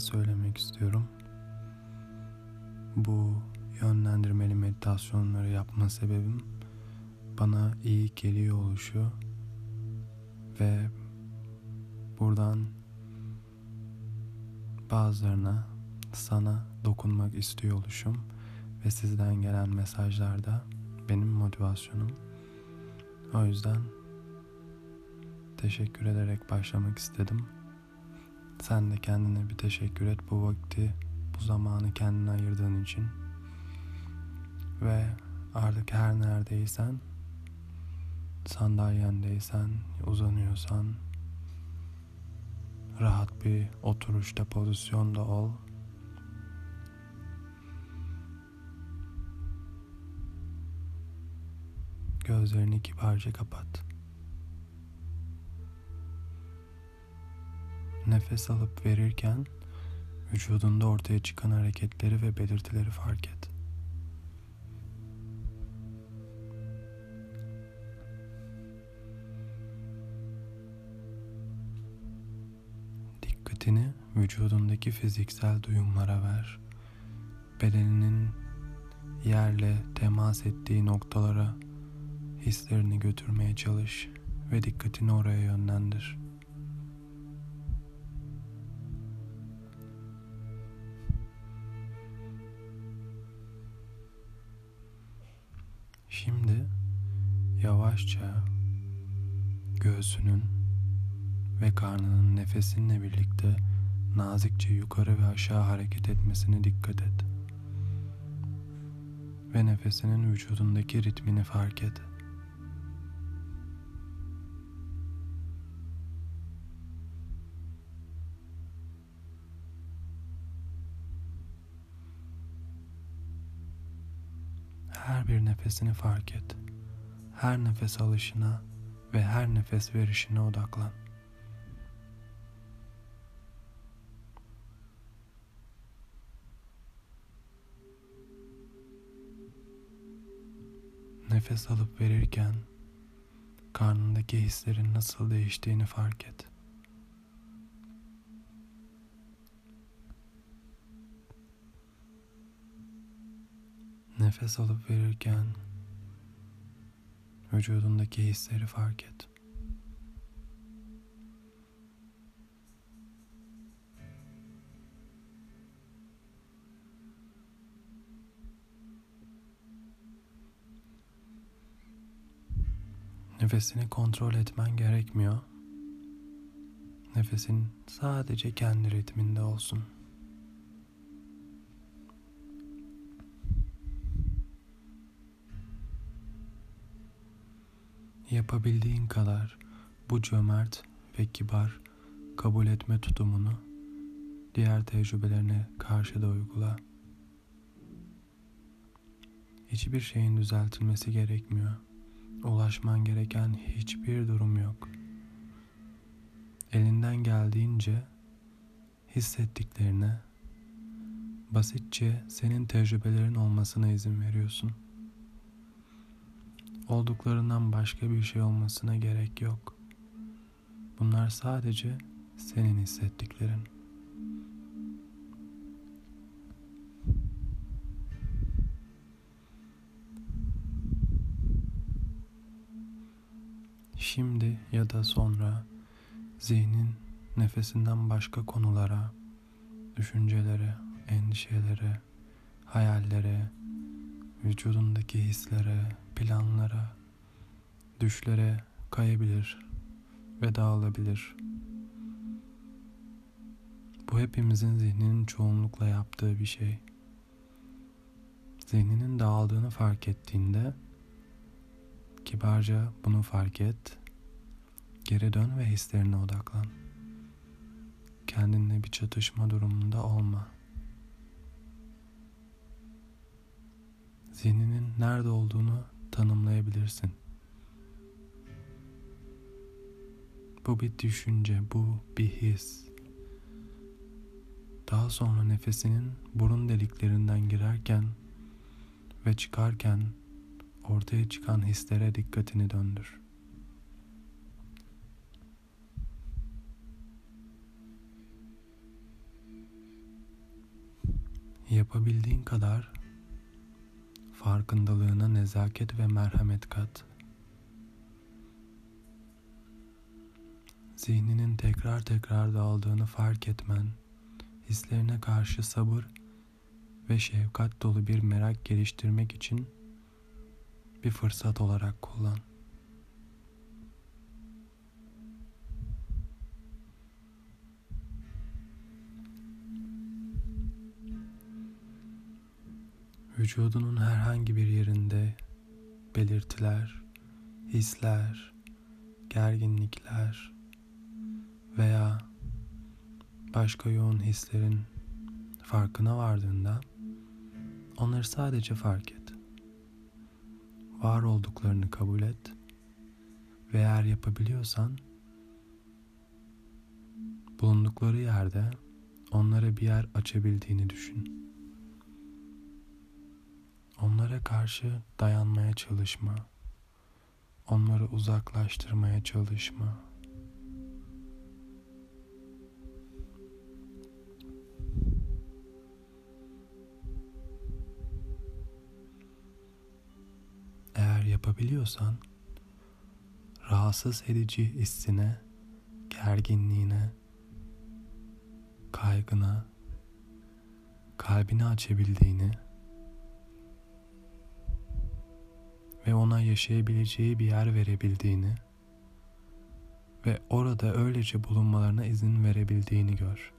söylemek istiyorum. Bu yönlendirmeli meditasyonları yapma sebebim bana iyi geliyor oluşu ve buradan bazılarına sana dokunmak istiyor oluşum ve sizden gelen mesajlarda benim motivasyonum. O yüzden teşekkür ederek başlamak istedim. Sen de kendine bir teşekkür et bu vakti, bu zamanı kendine ayırdığın için. Ve artık her neredeysen, sandalyendeysen, uzanıyorsan, rahat bir oturuşta pozisyonda ol Gözlerini kibarca kapat. Nefes alıp verirken vücudunda ortaya çıkan hareketleri ve belirtileri fark et. Dikkatini vücudundaki fiziksel duyumlara ver. Bedeninin yerle temas ettiği noktalara hislerini götürmeye çalış ve dikkatini oraya yönlendir. Şimdi yavaşça göğsünün ve karnının nefesinle birlikte nazikçe yukarı ve aşağı hareket etmesine dikkat et. Ve nefesinin vücudundaki ritmini fark et. Her bir nefesini fark et. Her nefes alışına ve her nefes verişine odaklan. Nefes alıp verirken karnındaki hislerin nasıl değiştiğini fark et. Nefes alıp verirken vücudundaki hisleri fark et. Nefesini kontrol etmen gerekmiyor. Nefesin sadece kendi ritminde olsun. Yapabildiğin kadar bu cömert ve kibar kabul etme tutumunu diğer tecrübelerine karşı da uygula. Hiçbir şeyin düzeltilmesi gerekmiyor. Ulaşman gereken hiçbir durum yok. Elinden geldiğince hissettiklerine basitçe senin tecrübelerin olmasına izin veriyorsun olduklarından başka bir şey olmasına gerek yok. Bunlar sadece senin hissettiklerin. Şimdi ya da sonra zihnin nefesinden başka konulara, düşüncelere, endişelere, hayallere, vücudundaki hislere, planlara, düşlere kayabilir ve dağılabilir. Bu hepimizin zihninin çoğunlukla yaptığı bir şey. Zihninin dağıldığını fark ettiğinde kibarca bunu fark et. Geri dön ve hislerine odaklan. Kendinle bir çatışma durumunda olma. Zihninin nerede olduğunu tanımlayabilirsin. Bu bir düşünce, bu bir his. Daha sonra nefesinin burun deliklerinden girerken ve çıkarken ortaya çıkan hislere dikkatini döndür. Yapabildiğin kadar farkındalığına nezaket ve merhamet kat. Zihninin tekrar tekrar dağıldığını fark etmen, hislerine karşı sabır ve şefkat dolu bir merak geliştirmek için bir fırsat olarak kullan. Vücudunun herhangi bir yerinde belirtiler, hisler, gerginlikler veya başka yoğun hislerin farkına vardığında onları sadece fark et. Var olduklarını kabul et ve eğer yapabiliyorsan bulundukları yerde onlara bir yer açabildiğini düşün. Onlara karşı dayanmaya çalışma. Onları uzaklaştırmaya çalışma. Eğer yapabiliyorsan rahatsız edici hissine, gerginliğine, kaygına, kalbini açabildiğini ve ona yaşayabileceği bir yer verebildiğini ve orada öylece bulunmalarına izin verebildiğini gör.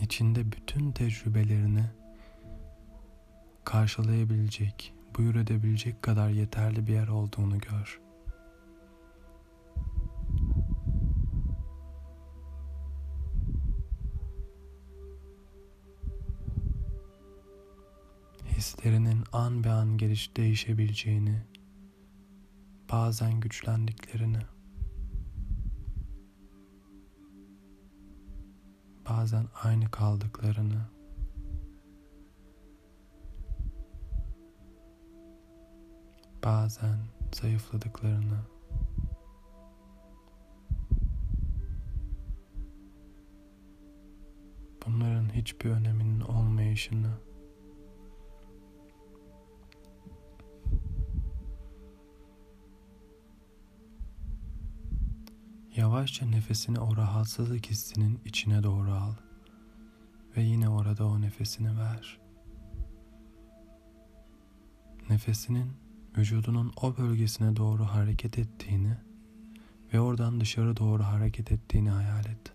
İçinde bütün tecrübelerini karşılayabilecek, buyur edebilecek kadar yeterli bir yer olduğunu gör. Hislerinin an be an geliş değişebileceğini, bazen güçlendiklerini, bazen aynı kaldıklarını, bazen zayıfladıklarını, bunların hiçbir öneminin olmayışını Yavaşça nefesini o rahatsızlık hissinin içine doğru al ve yine orada o nefesini ver. Nefesinin vücudunun o bölgesine doğru hareket ettiğini ve oradan dışarı doğru hareket ettiğini hayal et.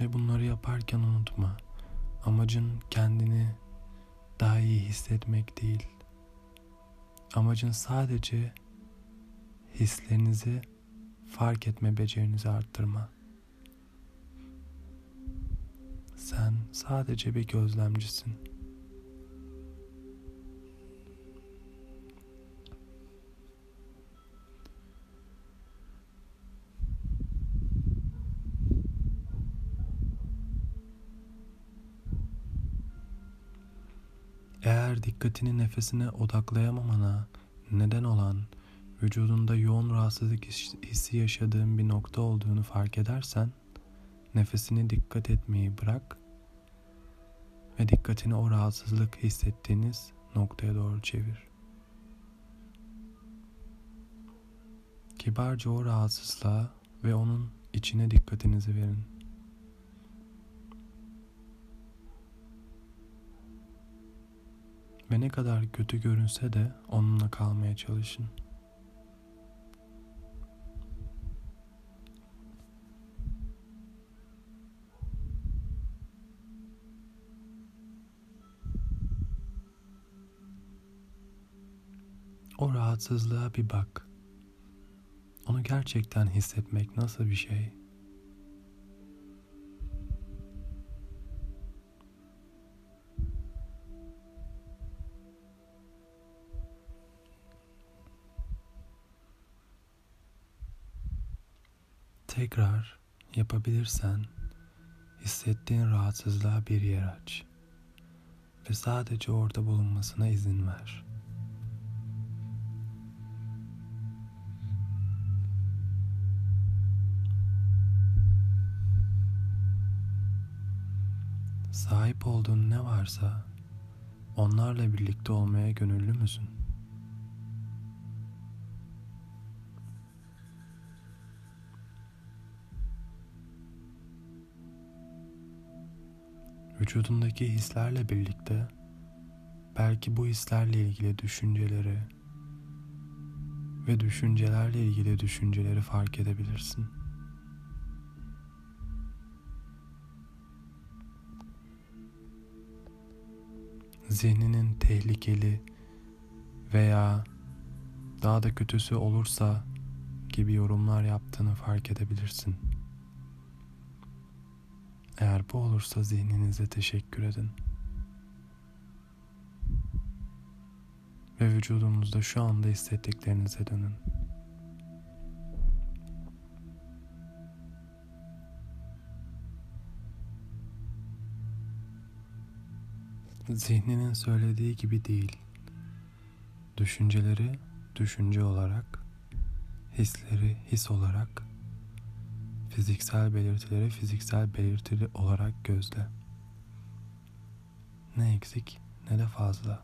Ve bunları yaparken unutma. Amacın kendini daha iyi hissetmek değil Amacın sadece hislerinizi fark etme becerinizi arttırma. Sen sadece bir gözlemcisin. Dikkatini nefesine odaklayamamana neden olan vücudunda yoğun rahatsızlık hissi yaşadığın bir nokta olduğunu fark edersen nefesine dikkat etmeyi bırak ve dikkatini o rahatsızlık hissettiğiniz noktaya doğru çevir. Kibarca o rahatsızlığa ve onun içine dikkatinizi verin. Ve ne kadar kötü görünse de onunla kalmaya çalışın. O rahatsızlığa bir bak. Onu gerçekten hissetmek nasıl bir şey? Tekrar yapabilirsen hissettiğin rahatsızlığa bir yer aç ve sadece orada bulunmasına izin ver. Sahip olduğun ne varsa onlarla birlikte olmaya gönüllü müsün? Vücudundaki hislerle birlikte belki bu hislerle ilgili düşünceleri ve düşüncelerle ilgili düşünceleri fark edebilirsin. Zihninin tehlikeli veya daha da kötüsü olursa gibi yorumlar yaptığını fark edebilirsin. Eğer bu olursa zihninize teşekkür edin. Ve vücudunuzda şu anda hissettiklerinize dönün. Zihninin söylediği gibi değil. Düşünceleri düşünce olarak, hisleri his olarak fiziksel belirtileri fiziksel belirtili olarak gözle. Ne eksik ne de fazla.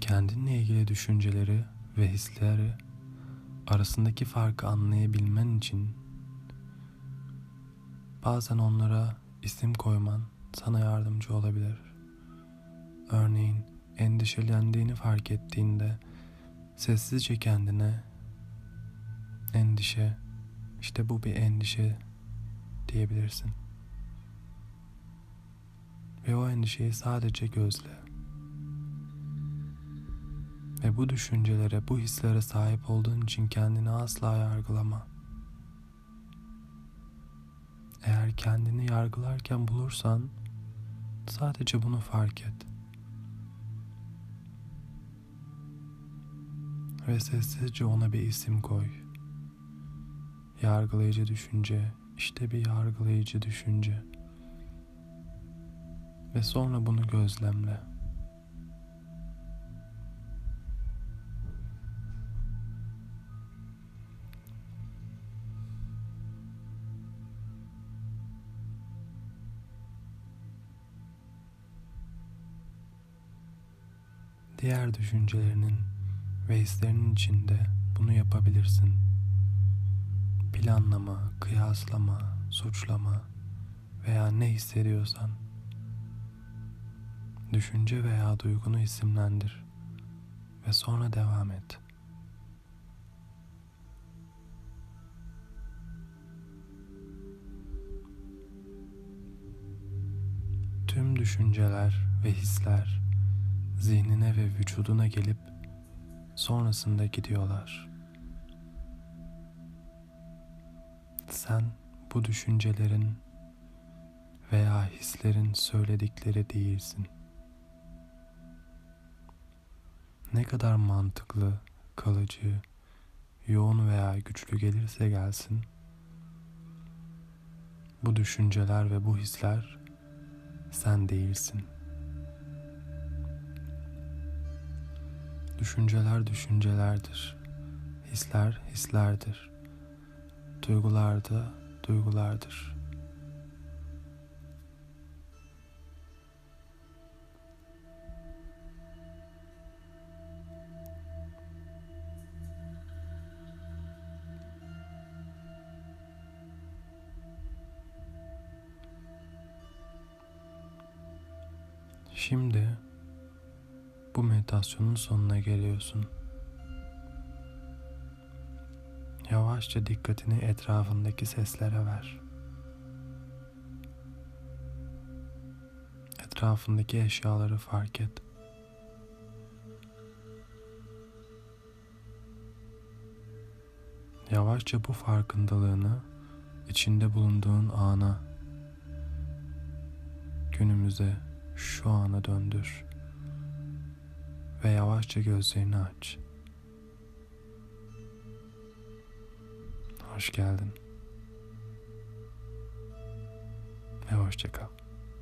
Kendinle ilgili düşünceleri ve hisleri arasındaki farkı anlayabilmen için bazen onlara isim koyman sana yardımcı olabilir. Örneğin endişelendiğini fark ettiğinde sessizce kendine endişe, işte bu bir endişe diyebilirsin. Ve o endişeyi sadece gözle. Ve bu düşüncelere, bu hislere sahip olduğun için kendini asla yargılama. Eğer kendini yargılarken bulursan sadece bunu fark et. Ve sessizce ona bir isim koy. Yargılayıcı düşünce, işte bir yargılayıcı düşünce. Ve sonra bunu gözlemle. Diğer düşüncelerinin ve hislerinin içinde bunu yapabilirsin. Planlama, kıyaslama, suçlama veya ne hissediyorsan düşünce veya duygunu isimlendir ve sonra devam et. Tüm düşünceler ve hisler zihnine ve vücuduna gelip sonrasında gidiyorlar. Sen bu düşüncelerin veya hislerin söyledikleri değilsin. Ne kadar mantıklı, kalıcı, yoğun veya güçlü gelirse gelsin, bu düşünceler ve bu hisler sen değilsin.'' Düşünceler düşüncelerdir. Hisler hislerdir. Duygular da duygulardır. Şimdi bu meditasyonun sonuna geliyorsun. Yavaşça dikkatini etrafındaki seslere ver. Etrafındaki eşyaları fark et. Yavaşça bu farkındalığını içinde bulunduğun ana günümüze, şu ana döndür ve yavaşça gözlerini aç. Hoş geldin ve hoşça kal.